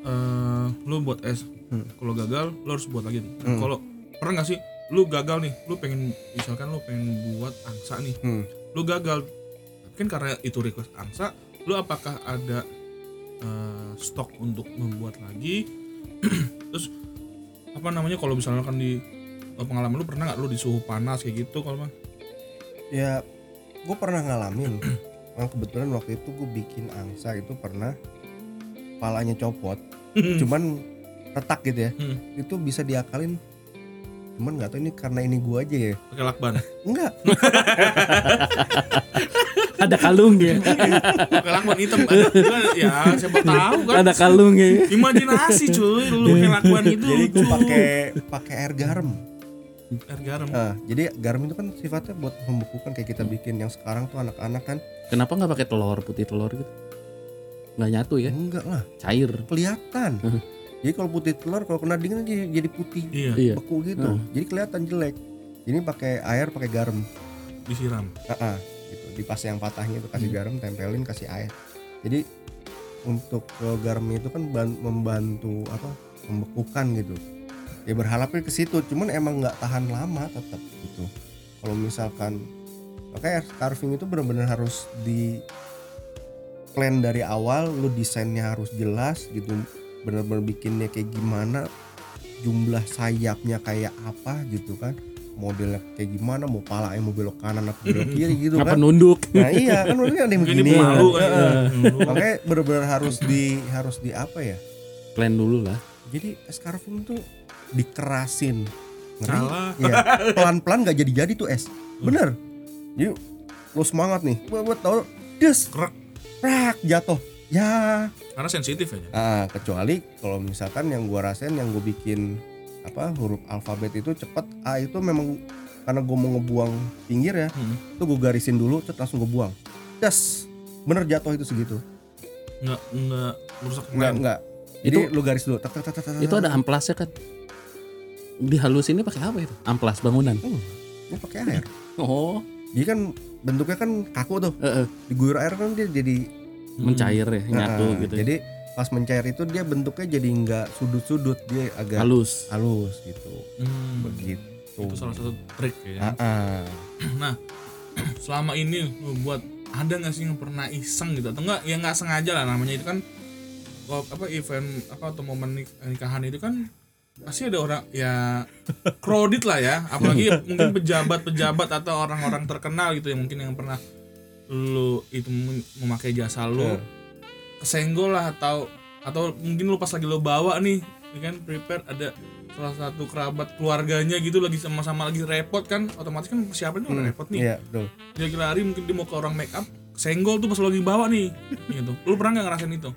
eh lu buat es Hmm. kalau gagal lu harus buat lagi Nah, Hmm. kalau pernah nggak sih lu gagal nih lu pengen misalkan lu pengen buat angsa nih Hmm. lu gagal kan karena itu request angsa lu apakah ada eh, stok untuk membuat lagi. *clears throat* Terus apa namanya kalau misalnya kan di eh, pengalaman lu pernah nggak lu di suhu panas kayak gitu kalau mah? Ya gue pernah ngalamin. *clears throat* Nah, kebetulan waktu itu gue bikin angsa itu pernah palanya copot. Cuman retak gitu ya. Hmm. itu bisa diakalin. Cuman nggak tahu ini karena ini gua aja ya. Pakai lakban? Enggak *laughs* Ada kalungnya. pakai *laughs* lakban hitam kan? Ya siapa tahu kan? Ada kalungnya. imajinasi cuy lu pakai *laughs* lakban itu jadi gue pakai pakai air garam. Air garam. Ah, jadi garam itu kan sifatnya buat membekukan kayak kita bikin yang sekarang tuh anak-anak kan. Kenapa nggak pakai telur putih telur gitu? Nggak nyatu ya? enggak lah. Cair. kelihatan. Jadi kalau putih telur kalau kena dingin dia jadi putih. Iya. Iya. beku gitu. Jadi kelihatan jelek. Ini pakai air pakai garam. Disiram. Ah, ah, di pas yang patahnya itu kasih garam tempelin kasih air. Jadi untuk garam itu kan ban- membantu apa membekukan gitu. Ya berharapnya ke situ cuman emang nggak tahan lama tetap gitu. Kalau misalkan makanya carving itu benar-benar harus di plan dari awal lu desainnya harus jelas gitu benar-benar bikinnya kayak gimana jumlah sayapnya kayak apa gitu kan modelnya kayak gimana mau palanya mau belok kanan atau belok kiri gitu Ngapa kan nunduk? nah iya kan udah ada yang begini malu kan ya. makanya benar-benar harus di harus di apa ya Plan dulu lah. jadi es carving tuh dikerasin Ngeri. Salah. Iya. pelan-pelan gak jadi-jadi tuh es bener jadi lo semangat nih buat buat tau des Krek. prak jatuh ya karena sensitif aja ah kecuali kalau misalkan yang gua rasain yang gue bikin apa huruf alfabet itu cepet A itu memang karena gue mau ngebuang pinggir ya Hmm. itu gue garisin dulu terus langsung gue buang das bener jatuh itu segitu nggak nggak merusak enggak plan. enggak jadi lu garis dulu tak, tak, tak, tak, tak, Itu ada amplasnya kan? Dihalusinnya pakai apa itu? Amplas bangunan. Hmm, ini pakai air Oh, jadi kan bentuknya kan kaku tuh eh, eh, diguyur air kan dia jadi mencair ya, nyatu Nah, gitu. jadi pas mencair itu dia bentuknya jadi nggak sudut-sudut dia agak halus. halus gitu Hmm. begitu itu salah satu trik ya ah. *clears throat* nah selama ini lu buat ada nggak sih yang pernah iseng gitu atau enggak ya nggak sengaja lah namanya itu kan kalau apa event apa atau momen nik- nikahan itu kan pasti ada orang ya *laughs* crowded lah ya apalagi mungkin pejabat-pejabat atau orang-orang terkenal gitu yang mungkin yang pernah lu itu mem- memakai jasa lu Hmm. Kesenggol lah atau atau mungkin lu pas lagi lu bawa nih ya kan prepare ada salah satu kerabat keluarganya gitu lagi sama-sama lagi repot kan otomatis kan persiapan udah Hmm, repot nih? iya betul. Dia lagi lari mungkin dia mau ke orang make up senggol tuh pas lo lagi bawa nih *laughs* gitu. Lu pernah nggak ngerasain itu?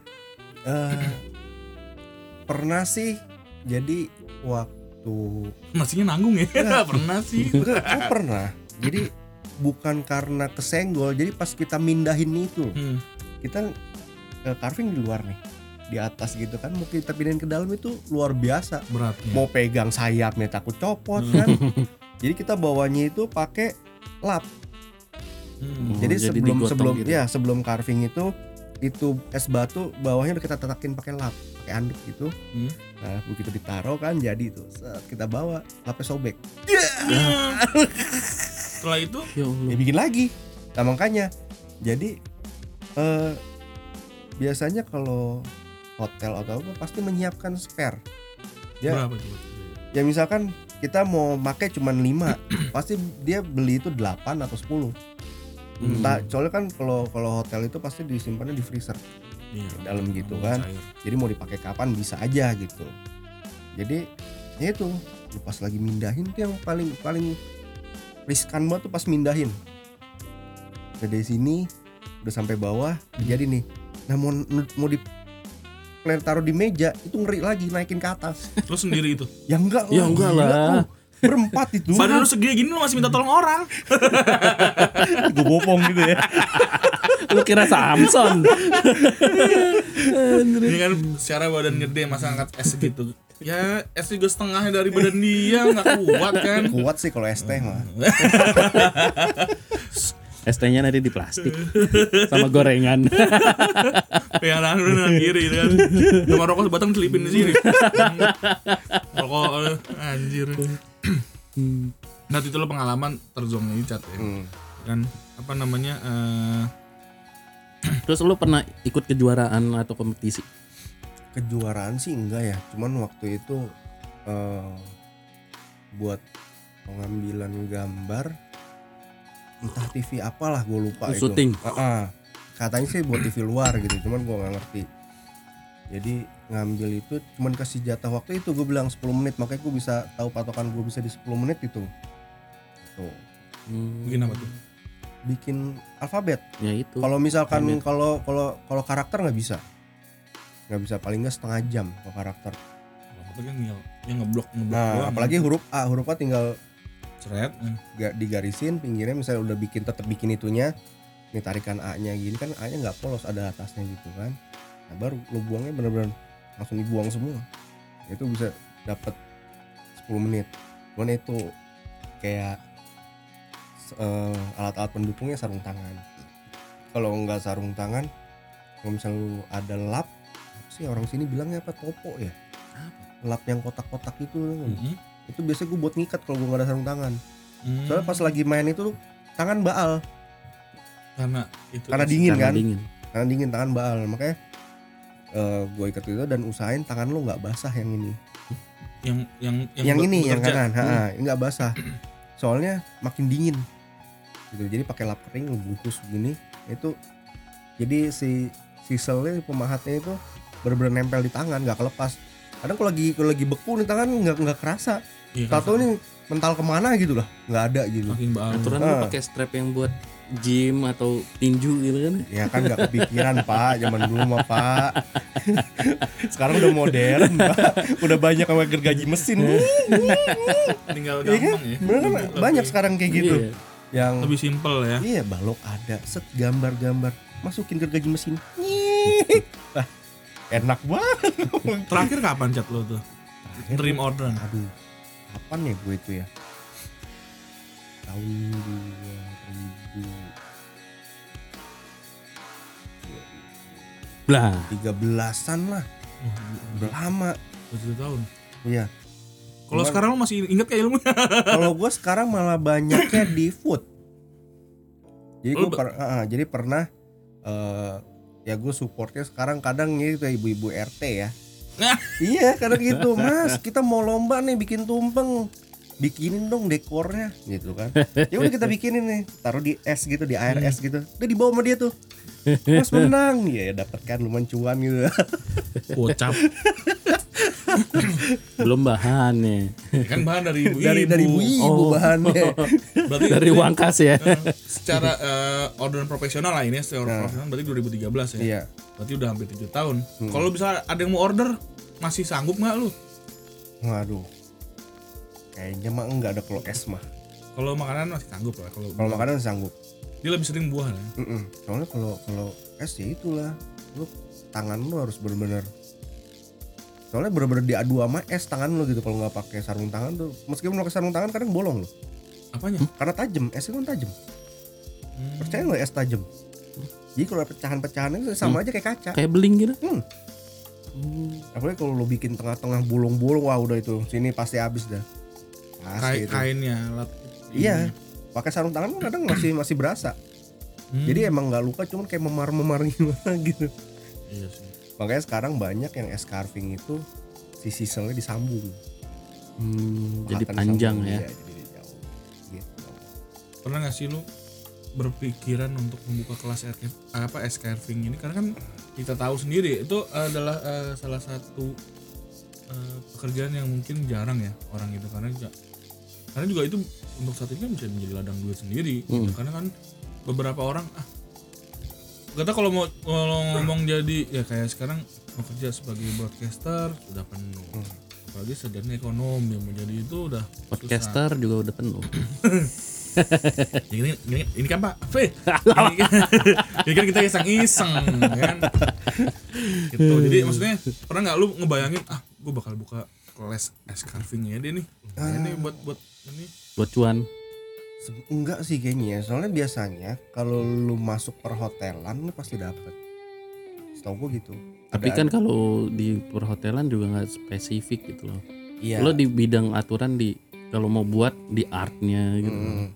Eh, *clears throat* pernah sih. Jadi waktu *laughs* nasinya nanggung ya? *laughs* Pernah sih. Enggak gue pernah. Jadi bukan karena kesenggol jadi pas kita mindahin itu hmm. kita carving di luar nih. Di atas gitu kan mau kita pindahin ke dalam itu luar biasa. Beratnya. Mau pegang sayapnya takut copot kan. *laughs* Jadi kita bawanya itu pakai lap. Hmm. Jadi, jadi sebelum sebelum gitu. ya sebelum carving itu itu es batu bawahnya udah kita tetakin pakai lap pakai anduk gitu. Hmm. nah begitu ditaruh kan jadi tuh set, kita bawa lapis sobek. Setelah itu? Ya ya bikin lagi. Nah makanya jadi eh biasanya kalau hotel atau apa pasti menyiapkan spare Ya. berapa coba? ya misalkan kita mau pakai cuman 5 *clears throat* pasti dia beli itu 8 atau 10 Hmm. Entah, soalnya kan kalau kalau hotel itu pasti disimpannya di freezer Iya. dalam gitu kan cair. jadi mau dipakai kapan bisa aja gitu jadi ya itu lu pas lagi mindahin tuh yang paling paling riskan banget tuh pas mindahin Udah dari sini udah sampai bawah jadi nih nah mau mau di plan taruh di meja itu ngeri lagi naikin ke atas Lu sendiri itu. ya enggak Ya enggak lah. berempat itu *laughs* Badan lu segini gini lu masih minta tolong orang. *laughs* gue bopong gitu ya Lu kira Samson. Ini kan secara badan gede masa angkat es gitu. Ya es juga setengahnya dari badan dia nggak kuat kan. kuat sih kalau ST mah *laughs* ST-nya nanti di plastik sama gorengan. *laughs* Udah tangan kiri gitu kan. Sama rokok sebatang selipin di sini. Rokok anjir. Nah itu lo pengalaman terzong ini cat ya. Hmm. Kan apa namanya eh Terus lu pernah ikut kejuaraan atau kompetisi? kejuaraan sih enggak ya cuman waktu itu eh buat pengambilan gambar entah TV apalah gue lupa Oh, itu. syuting. Ah, ah. katanya sih buat TV luar gitu cuman gue nggak ngerti. Jadi ngambil itu cuman kasih jatah waktu itu gue bilang 10 menit makanya gue bisa tahu patokan gue bisa di 10 menit itu. Tuh. Hmm, bikin apa tuh? bikin alfabet. Ya itu. kalau misalkan kalau kalau kalau karakter nggak bisa. Nggak bisa paling nggak setengah jam kalau karakter. Apa kan yang yang ngeblok ngeblok Nah, apalagi huruf A, huruf A tinggal Seret. Hmm. ga- digarisin pinggirnya misalnya udah bikin tetap bikin itunya, ini tarikan A-nya gini kan A-nya nggak polos ada atasnya gitu kan. Nah, baru lu buangnya bener-bener langsung dibuang semua. Itu bisa dapat 10 menit. Cuman itu kayak eh, alat-alat pendukungnya sarung tangan. Kalau nggak sarung tangan, kalau misalnya lu ada lap, apa sih orang sini bilangnya apa topo ya? Lap yang kotak-kotak itu Mhm. Itu biasanya gue buat ngikat kalau gue nggak ada sarung tangan. Hmm. soalnya pas lagi main itu tangan baal. Karena itu karena dingin Karena kan? dingin. tangan dingin tangan baal. Makanya gue ikat itu dan usahain tangan lo nggak basah yang ini. Yang yang yang, be- ini yang kanan. Hmm. ha, nggak basah. Soalnya makin dingin. Gitu. Jadi pakai lap kering lo bungkus begini itu jadi si siselnya pemahatnya itu bener-bener nempel di tangan nggak kelepas kadang kalau lagi kalau lagi beku nih tangan nggak nggak kerasa Iya, tato nih mental ke mana gitu lah nggak ada gitu. Aturan lu Ah. pakai strap yang buat gym atau tinju gitu kan. Ya kan nggak kepikiran pak, zaman dulu mah pak. *laughs* Sekarang udah modern pak, udah banyak yang gergaji mesin. tinggal Iya kan? gampang ya. Bener kan? Lebih- Banyak sekarang kayak gitu. Iya. Yang lebih simpel ya. iya balok ada, set gambar-gambar, masukin gergaji mesin. Wah, enak banget. Terakhir kapan chat lo tuh? Dream orderan. Aduh, kapan ya gue itu ya? Tahun 2000 Blah. 13-an lah, udah lama. Tujuh tahun. Iya. Kalau sekarang lo masih inget kayak ilmunya? *laughs* kalau gue sekarang malah banyaknya di food jadi gue Lu ba- jadi pernah eh ya gue supportnya sekarang kadang gitu ibu-ibu RT ya. Nah. iya kadang *laughs* gitu mas kita mau lomba nih bikin tumpeng. Bikinin dong dekornya gitu kan. Ya udah kita bikinin nih taruh di es gitu di air es gitu. Udah dibawa sama dia tuh. Mas menang. Ya dapat kan lumayan cuan gitu. Gocap. *laughs* Belum bahannya. kan bahan dari ibu dari dari ibu-ibu Oh. bahannya *laughs* Berarti Dari uang kas ya. eh, secara eh, orderan profesional lah ini ya, secara Nah. profesional berarti 2013 ya. iya Berarti udah hampir 7 tahun. Hmm. Kalau bisa ada yang mau order masih sanggup nggak lu? waduh kayaknya mah enggak ada kalau es mah Kalau makanan masih sanggup lah. Kalau kalau makanan sanggup dia lebih sering buah ya. Mm-mm. Soalnya kalau kalau es ya itulah, lu tangan lu harus bener-bener soalnya bener-bener diadu sama es tangan lu gitu kalau nggak pakai sarung tangan tuh. Meskipun pakai sarung tangan kadang bolong loh. Apanya? karena tajam es itu kan tajam. Hmm. percaya nggak es tajam? Jadi kalau pecahan-pecahan itu sama aja kayak kaca. Kayak beling gitu. hmm. apalagi kalau lo bikin tengah-tengah bolong-bolong wah udah itu sini pasti habis dah. Kain pasti itu. kainnya alat iya. Pakai sarung tangan kan kadang masih masih berasa. Hmm. jadi emang nggak luka cuman kayak memar-memar *laughs* gimana gitu. Iya sih makanya sekarang banyak yang es carving itu si siselnya disambung. Hmm, jadi panjang ya. iya, jadi jauh. Gitu. Pernah nggak sih lu berpikiran untuk membuka kelas air, apa es carving ini? Karena kan kita tahu sendiri itu adalah eh, salah satu eh, pekerjaan yang mungkin jarang ya orang itu karena juga karena juga itu untuk saat ini kan bisa menjadi ladang duit sendiri gitu. karena kan beberapa orang ah kata kalau mau kalau ngomong jadi ya kayak sekarang mau kerja sebagai broadcaster sudah penuh. Apalagi sarjana ekonomi mau jadi itu udah susah. Podcaster juga udah penuh. *laughs* ini, ini, ini kan Pak? Fe *laughs* ini, kan- *laughs* ini kan kita iseng-iseng kan? Gitu. Jadi maksudnya pernah nggak lu ngebayangin ah gue bakal buka kelas es carving ya dia nih. Nah, ini buat buat ini. Buat cuan. Enggak sih kayaknya. Ya. soalnya biasanya kalau lu masuk perhotelan lu pasti dapet. Setahu gue gitu. Tapi Ada- kan kalau di perhotelan juga nggak spesifik gitu loh. iya. Lo di bidang aturan di kalau mau buat di artnya gitu. Mm.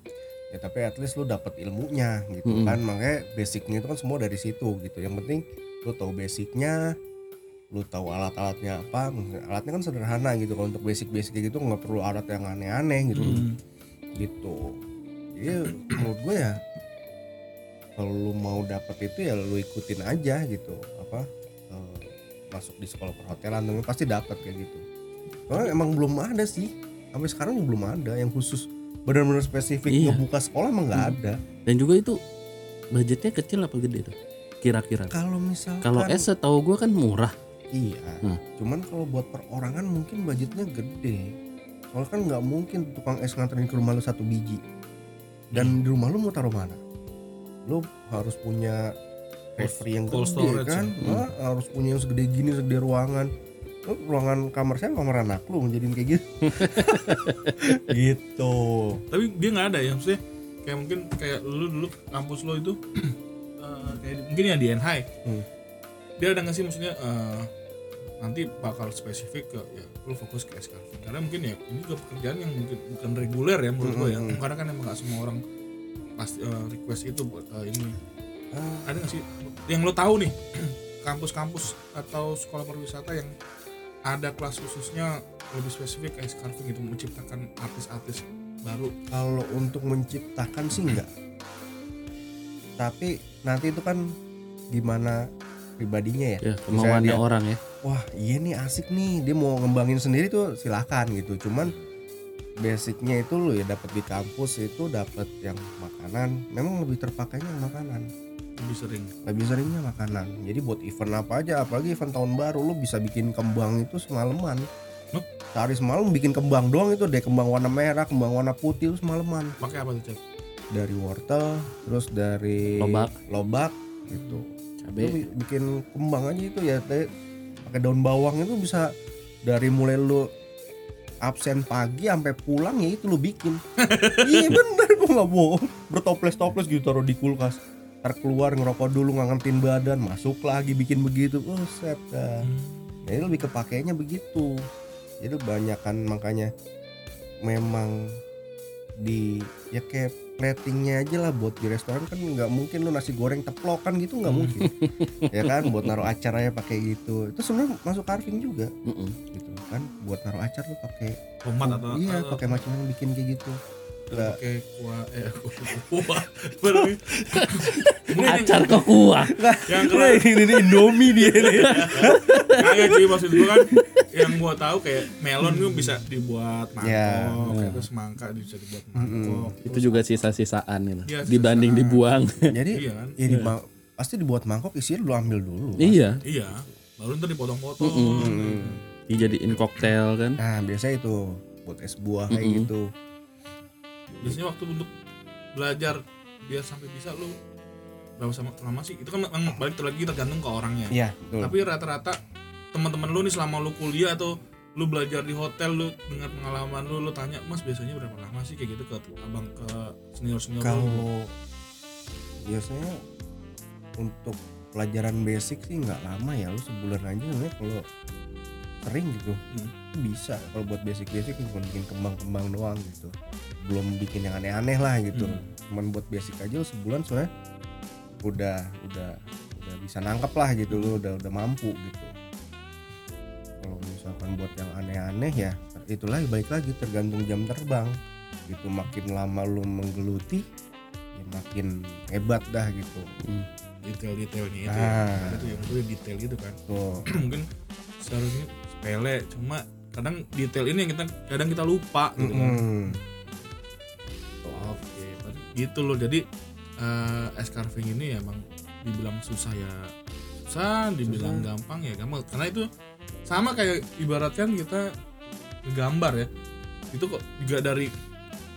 ya tapi at least lu dapet ilmunya gitu Mm-mm. kan. Makanya basicnya itu kan semua dari situ gitu. Yang penting lu tahu basicnya lu tahu alat-alatnya apa. Alatnya kan sederhana gitu. Kalau untuk basic-basic gitu nggak perlu alat yang aneh-aneh gitu. Hmm, gitu jadi menurut gue ya kalau lu mau dapet itu ya lu ikutin aja gitu apa eh, masuk di sekolah perhotelan tapi pasti dapat kayak gitu soalnya emang belum ada sih sampai sekarang belum ada yang khusus benar-benar spesifik Iya. ngebuka sekolah emang nggak ada Dan juga itu budgetnya kecil apa gede tuh? Kira-kira. kalau misalkan Kalau es setahu gua kan murah. iya Hmm. cuman kalau buat perorangan mungkin budgetnya gede soalnya kan nggak mungkin tukang es nganterin ke rumah lu satu biji dan di rumah lu mau taruh mana? Lu harus punya refree yang cold gede kan? ya. Wah, harus punya yang segede gini segede ruangan. Lu ruangan kamar saya kamar anak lu jadiin kayak gitu. *laughs* Gitu. Tapi dia nggak ada ya maksudnya? Kayak mungkin kayak lu dulu kampus lo itu *clears throat* eh, kayak mungkin ya di NHI Hmm. dia ada nggak sih maksudnya eh, nanti bakal spesifik ke ya lu fokus ke es carving karena mungkin ya ini juga pekerjaan yang mungkin bukan reguler ya menurut gue ya. Hmm. karena kan emang nggak semua orang pasti eh, request itu buat eh, ini. Ah, ada nggak sih yang lo tahu nih *clears throat* kampus-kampus atau sekolah pariwisata yang ada kelas khususnya lebih spesifik es carving itu menciptakan artis-artis baru? Kalau untuk menciptakan sih enggak tapi nanti itu kan gimana pribadinya ya. Ya, kemauannya dia- orang ya. wah iya nih asik nih dia mau ngembangin sendiri tuh silahkan gitu. Cuman basicnya itu lo ya dapat di kampus itu dapat yang makanan memang lebih terpakainya makanan. Lebih sering. Lebih seringnya makanan. Jadi buat event apa aja apalagi event tahun baru lo bisa bikin kembang itu semalaman. Sehari semalam bikin kembang doang itu deh kembang warna merah kembang warna putih itu semalaman. Pakai apa tuh cek? Dari wortel terus dari Lobak. lobak gitu Cabe. bikin kembang aja itu ya teh. Pakai daun bawang itu bisa dari mulai lu absen pagi sampai pulang ya itu lu bikin. *laughs* Iya bener gua nggak bohong. Bertoples toples gitu taruh di kulkas. Ntar keluar ngerokok dulu ngangetin badan masuk lagi bikin begitu. Oh set dah. Jadi lebih kepakainya begitu. Jadi banyak kan makanya memang di ya kayak platingnya aja lah buat di restoran kan nggak mungkin lu nasi goreng teplokan gitu nggak mungkin. *laughs* Ya kan buat naruh acaranya pakai gitu. Itu sebenarnya masuk carving juga. Mm-mm. gitu kan buat naruh acar lu pakai tomat atau iya pakai macam yang bikin kayak gitu pakai kuah eh *laughs* kuah. Baru ini. Ini yang- Acar ke kuah. yang keren. ini, ini Indomie dia nih *laughs* kagak sih maksud gua kan yang gua tahu kayak melon tuh bisa dibuat mangkok Ya. kayak terus mangka bisa dibuat mangkok Itu juga sisa-sisaan gitu. Iya, Dibanding dibuang. *laughs* jadi iya kan? ya di pasti dibuat mangkok isinya lu ambil dulu. Iya. iya. Baru ntar dipotong-potong. Dijadiin koktail kan. nah biasa itu buat es buah kayak gitu biasanya waktu untuk belajar biar sampai bisa lu berapa sama lama sih itu kan balik lagi tergantung ke orangnya. Iya betul. Tapi rata-rata teman-teman lu nih selama lu kuliah atau lu belajar di hotel lu dengan pengalaman lu lu tanya mas biasanya berapa lama sih kayak gitu ke abang ke senior senior kalau biasanya untuk pelajaran basic sih nggak lama ya lu sebulan aja sebenarnya kalau sering gitu. Hmm. bisa kalau buat basic basic cuma bikin kembang-kembang doang gitu belum bikin yang aneh-aneh lah gitu. Hmm. cuman buat basic aja sebulan soalnya udah udah udah bisa nangkep lah gitu lu udah udah mampu gitu. Kalau misalkan buat yang aneh-aneh ya itulah balik lagi tergantung jam terbang. Gitu makin lama lu menggeluti ya makin hebat dah gitu. Detail-detailnya itu Ah. ya ada tuh yang gue detail gitu kan. Tuh *clears throat* mungkin seharusnya sepele cuma kadang detail ini yang kita kadang kita lupa gitu kan. Mm-mm. Oke tadi gitu loh. Jadi eh es carving ini emang dibilang susah ya. Susah dibilang gampang ya. Gampang. Karena itu sama kayak ibaratkan kita gambar ya. Itu kok juga dari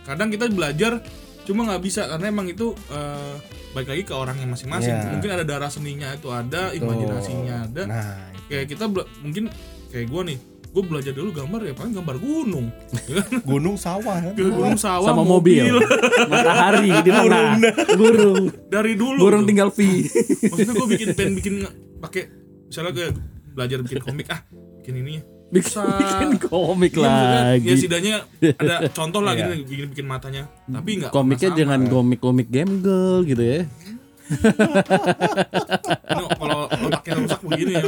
kadang kita belajar cuma nggak bisa karena emang itu eh baik lagi ke orangnya masing-masing. Iya. mungkin ada darah seninya itu ada Tuh. imajinasinya ada. Nah kayak kita mungkin kayak gue nih gue belajar dulu gambar ya paling gambar gunung. *laughs* Gunung sawah kan? gunung sawah sama mobil, matahari di mana? Burung. Dari dulu burung tinggal V *laughs* maksudnya gue bikin pen bikin pakai misalnya kayak belajar bikin komik ah bikin ini. Ya bikin, komik Iya, maksudnya, lagi. ya setidaknya ada contoh lah Iya. gitu bikin bikin matanya. Tapi nggak komiknya jangan komik-komik game girl gitu ya *laughs* Ini kalau otaknya rusak begini ya.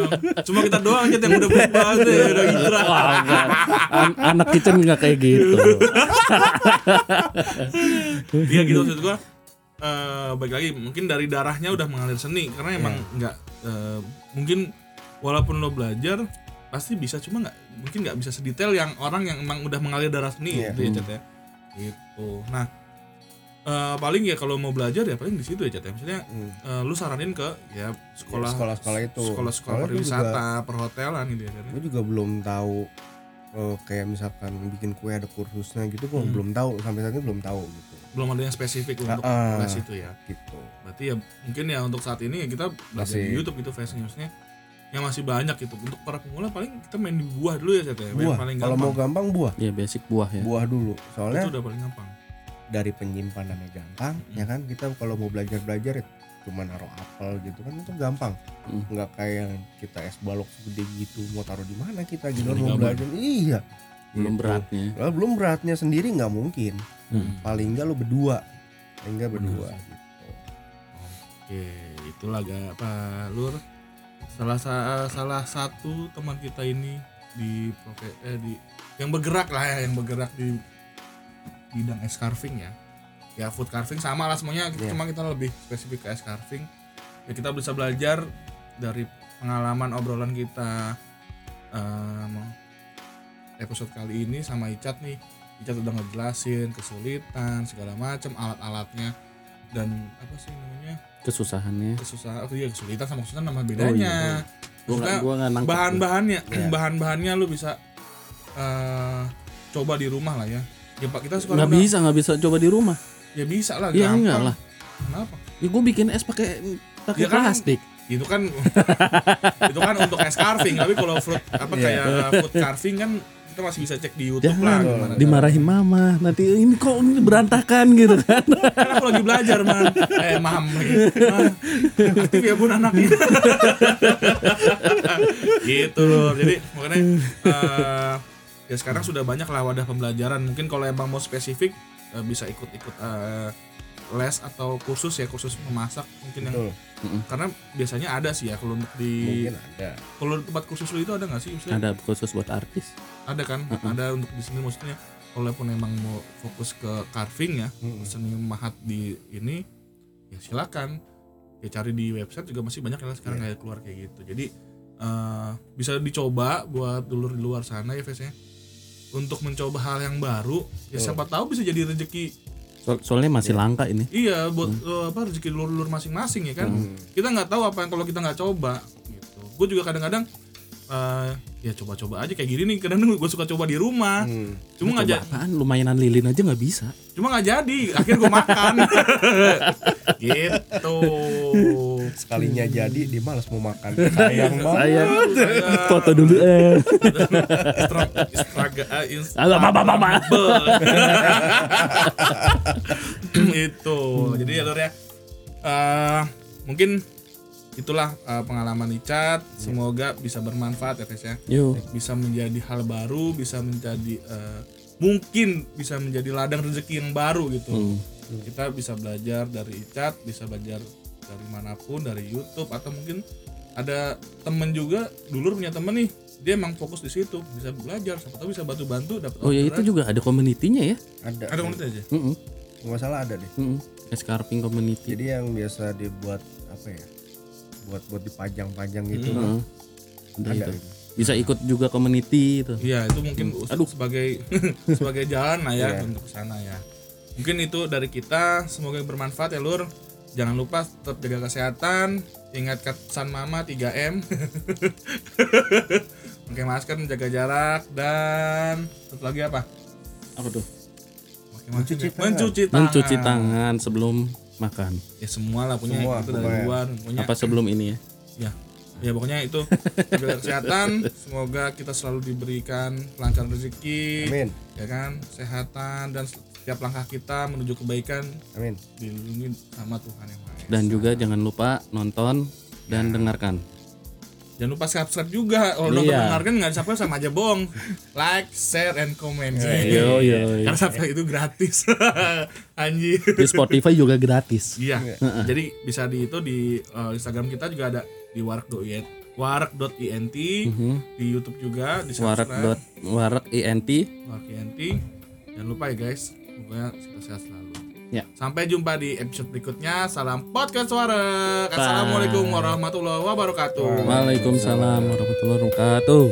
Cuma kita doang aja yang udah berubah ya, udah hijrah. Wah, enggak. An- anak kitchen nggak kayak gitu. *laughs* Iya gitu maksud gua. Eh baik lagi mungkin dari darahnya udah mengalir seni karena emang nggak eh, mungkin walaupun lo belajar pasti bisa cuma nggak mungkin nggak bisa sedetail yang orang yang emang udah mengalir darah seni Iya. gitu ya ya. Gitu. Nah eh, paling ya kalau mau belajar ya paling di situ ya Cat ya. Misalnya Hmm. eh, lu saranin ke ya sekolah sekolah-sekolah itu. sekolah-sekolah Soalnya gua pariwisata perhotelan gitu ya Cat ya. gue juga belum tahu eh, kayak misalkan bikin kue ada kursusnya gitu gue Hmm. belum tahu. Sampai saat ini belum tahu gitu. Belum ada yang spesifik untuk les itu ya. Gitu. Berarti ya mungkin ya untuk saat ini ya kita belajar Masih- di YouTube gitu face newsnya. Yang masih banyak gitu. Untuk para pemula paling kita main di buah dulu ya Cet, ya. Yang buah. paling kalau gampang mau gampang. buah. Ya basic buah ya. Buah dulu. Itu soalnya udah paling gampang dari penyimpanannya gampang ya kan kita kalau mau belajar belajar ya cuma naruh apel gitu kan itu gampang Hmm. nggak kayak yang kita es balok segede gitu mau taruh di mana kita gitu Cuma mau belajar iya belum Gitu. beratnya belum beratnya sendiri nggak mungkin Hmm. paling nggak lo berdua paling nggak berdua sih. gitu. oke itulah gak apa lur salah sa- salah satu teman kita ini di eh, di yang bergerak lah ya yang bergerak di bidang es carving ya. Ya food carving sama lah semuanya. Iya. cuma kita lebih spesifik ke es carving. Ya kita bisa belajar dari pengalaman obrolan kita em, episode kali ini sama Icat nih. Icat udah ngejelasin kesulitan segala macam alat-alatnya. Dan apa sih namanya? Kesusahannya. Kesusahan oh iya kesulitan sama kesulitan nama Oh, bedanya. nggak nangkep tuh. bahan-bahannya Iya. bahan-bahannya lu bisa eh coba di rumah lah ya ya pak kita sekarang nggak bisa nggak bisa coba di rumah. Ya bisa lah ya gampang. enggak lah. Kenapa? Ya gue bikin es pakai pakai Ya kan, plastik. itu kan *laughs* itu kan untuk es carving tapi kalau fruit apa Iya. kayak food carving kan kita masih bisa cek di YouTube lah jangan gimana. Dimarahin mama nanti ini kok ini berantakan gitu kan. Kan aku lagi belajar man eh mam. Man, aktif ya bun anaknya. *laughs* Gitu loh. Jadi makanya eh, ya sekarang sudah banyak lah wadah pembelajaran. Mungkin kalau emang mau spesifik eh, bisa ikut-ikut eh, les atau kursus ya kursus memasak mungkin yang Betul. karena biasanya ada sih ya kalau untuk di mungkin ada. Kalau tempat kursus lu itu ada nggak sih Maksudnya ada khusus buat artis. Ada kan? Ada untuk di sini maksudnya walaupun emang mau fokus ke carving ya Mm-mm. seni mahat di ini ya silakan. Ya cari di website juga masih banyak yang sekarang kayak keluar kayak gitu. Jadi eh, bisa dicoba buat dulur di luar sana ya Fes ya untuk mencoba hal yang baru ya siapa tahu bisa jadi rezeki. So- soalnya masih langka ini. Iya buat eh, apa rezeki dulur-dulur masing-masing ya kan? Hmm. kita nggak tahu apa yang kalau kita nggak coba gitu. Gue juga kadang-kadang eh, ya coba-coba aja kayak gini nih. Kadang gue suka coba di rumah. Hmm. cuma nggak Coba ja- apaan? Lumainan lilin aja nggak bisa. Cuma nggak jadi. Akhirnya gue makan. *laughs* Gitu sekalinya jadi dia malas mau makan. *laughs* Sayang banget. Foto dulu eh. Mama, mama. *laughs* itu. Jadi ya Lur ya. Eh, mungkin itulah uh, pengalaman Icat semoga bisa bermanfaat ya Tes ya. Yo. bisa menjadi hal baru bisa menjadi uh, mungkin bisa menjadi ladang rezeki yang baru gitu. Hmm. kita bisa belajar dari Icat bisa belajar dari mana pun dari YouTube atau mungkin ada temen juga dulu punya temen nih dia emang fokus di situ bisa belajar siapa tahu bisa bantu bantu dapat Oh ya itu juga ada community-nya ya. ada ada komunitas aja Heeh. nggak salah ada deh Heeh. Escarping community. jadi yang biasa dibuat apa ya buat buat dipajang-pajang gitu Heeh. Ada ada itu. Bisa ikut juga community itu. Iya itu mungkin Aduh. sebagai *laughs* sebagai jalan lah ya Iya. untuk sana ya. Mungkin itu dari kita semoga bermanfaat ya Lur. Jangan lupa tetap jaga kesehatan, ingat pesan mama 3M. *laughs* Pakai masker, menjaga jarak dan satu lagi apa? Apa tuh? Pakai Mencuci tangan. Mencuci tangan. Mencuci tangan sebelum makan. Ya semua lah punya Semua, itu dari luar punya. Apa sebelum ini ya? Ya. Ya pokoknya itu jaga kesehatan. Semoga kita selalu diberikan kelancaran rezeki. amin ya kan kesehatan dan setiap langkah kita menuju kebaikan. Amin. Dilindungi sama Tuhan yang Maha Esa. Dan juga jangan lupa nonton dan dengarkan. jangan lupa subscribe juga. Kalau udah Iya. mendengarkan nggak subscribe sama aja bohong *laughs* like share and comment. Yo, yo, yo. karena subscribe itu gratis. *laughs* Anjir. Di Spotify juga gratis. iya. Jadi bisa di itu di uh, Instagram kita juga ada di warak.int warak.int Mhm. di YouTube juga di Warak subscribe. dot warak int. warak.int jangan lupa ya guys pokoknya kita sehat selalu Ya. Sampai jumpa di episode berikutnya. Salam podcast suara. Assalamualaikum warahmatullahi wabarakatuh. Waalaikumsalam warahmatullahi wabarakatuh.